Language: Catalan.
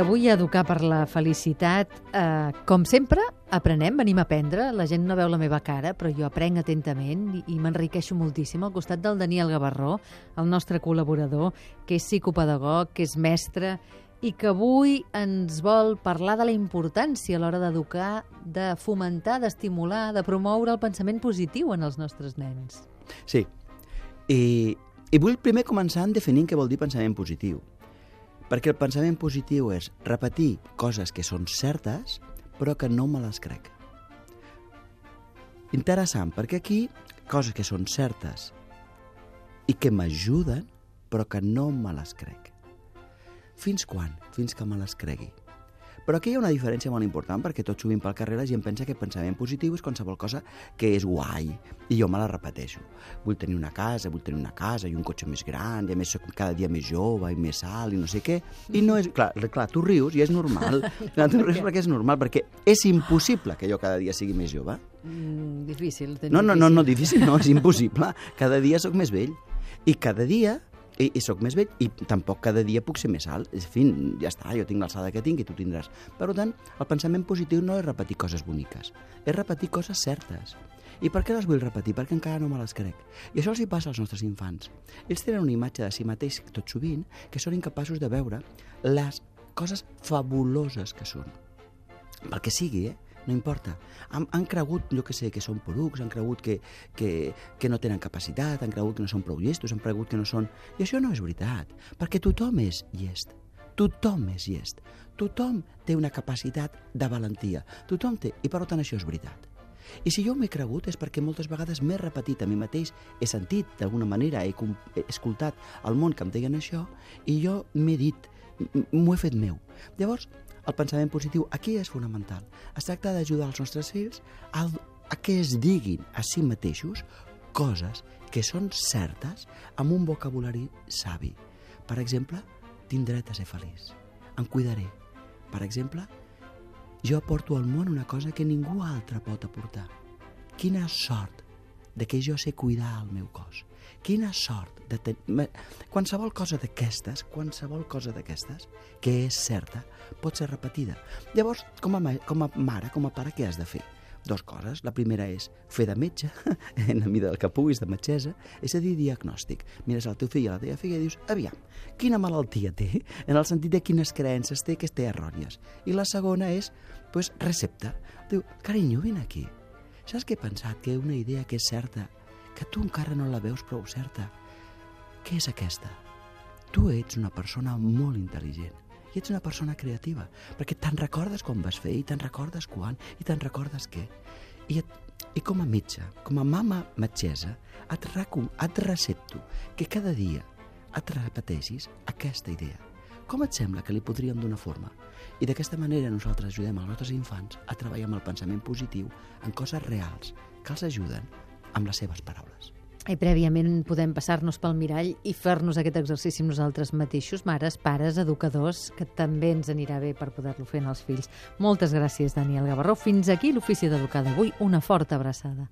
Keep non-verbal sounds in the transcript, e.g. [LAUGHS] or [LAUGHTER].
avui a Educar per la Felicitat, eh, com sempre, aprenem, venim a aprendre. La gent no veu la meva cara, però jo aprenc atentament i, i m'enriqueixo moltíssim al costat del Daniel Gavarró, el nostre col·laborador, que és psicopedagog, que és mestre i que avui ens vol parlar de la importància a l'hora d'educar, de fomentar, d'estimular, de promoure el pensament positiu en els nostres nens. Sí. I, i vull primer començar en definint què vol dir pensament positiu. Perquè el pensament positiu és repetir coses que són certes, però que no me les crec. Interessant, perquè aquí coses que són certes i que m'ajuden, però que no me les crec. Fins quan? Fins que me les cregui. Però aquí hi ha una diferència molt important perquè tot sovint pel carrer la gent pensa que pensament positiu és qualsevol cosa que és guai i jo me la repeteixo. Vull tenir una casa, vull tenir una casa i un cotxe més gran i a més soc cada dia més jove i més alt i no sé què. I no és... Clar, clar tu rius i és normal. [LAUGHS] Clar, tu rius perquè és normal, perquè és impossible que jo cada dia sigui més jove. Mm, difícil. No, no, no, no, difícil no, és impossible. Cada dia sóc més vell. I cada dia i, i sóc més vell i tampoc cada dia puc ser més alt. En fi, ja està, jo tinc l'alçada que tinc i tu tindràs. Per tant, el pensament positiu no és repetir coses boniques, és repetir coses certes. I per què les vull repetir? Perquè encara no me les crec. I això els hi passa als nostres infants. Ells tenen una imatge de si mateix tot sovint que són incapaços de veure les coses fabuloses que són. Pel que sigui, eh? No importa. Han, han cregut, jo que sé, que són porucs, han cregut que, que, que no tenen capacitat, han cregut que no són prou llestos, han cregut que no són... I això no és veritat, perquè tothom és llest. Tothom és llest. Tothom té una capacitat de valentia. Tothom té, i per tant això és veritat. I si jo m'he cregut és perquè moltes vegades m'he repetit a mi mateix, he sentit d'alguna manera, he, he escoltat el món que em deien això, i jo m'he dit, m'ho he fet meu. Llavors, el pensament positiu aquí és fonamental. Es tracta d'ajudar els nostres fills a, a que es diguin a si mateixos coses que són certes amb un vocabulari savi. Per exemple, tinc dret a ser feliç. Em cuidaré. Per exemple, jo aporto al món una cosa que ningú altre pot aportar. Quina sort de que jo sé cuidar el meu cos. Quina sort de tenir... Qualsevol cosa d'aquestes, qualsevol cosa d'aquestes, que és certa, pot ser repetida. Llavors, com a, com a mare, com a pare, què has de fer? Dos coses. La primera és fer de metge, [LAUGHS] en la mida del que puguis, de metgessa, és a dir, diagnòstic. Mires el teu fill i la teva filla i dius, aviam, quina malaltia té? En el sentit de quines creences té que té errònies. I la segona és, pues, recepta. Diu, carinyo, vine aquí. Saps què he pensat? Que una idea que és certa, que tu encara no la veus prou certa. Què és aquesta? Tu ets una persona molt intel·ligent i ets una persona creativa, perquè te'n recordes com vas fer i te'n recordes quan i te'n recordes què. I, et, I com a metge, com a mama metgessa, et, recom, et recepto que cada dia et repeteixis aquesta idea. Com et sembla que li podríem donar forma? I d'aquesta manera nosaltres ajudem els nostres infants a treballar amb el pensament positiu en coses reals que els ajuden amb les seves paraules. I prèviament podem passar-nos pel mirall i fer-nos aquest exercici nosaltres mateixos, mares, pares, educadors, que també ens anirà bé per poder-lo fer en els fills. Moltes gràcies, Daniel Gavarró. Fins aquí l'ofici d'educar d'avui. Una forta abraçada.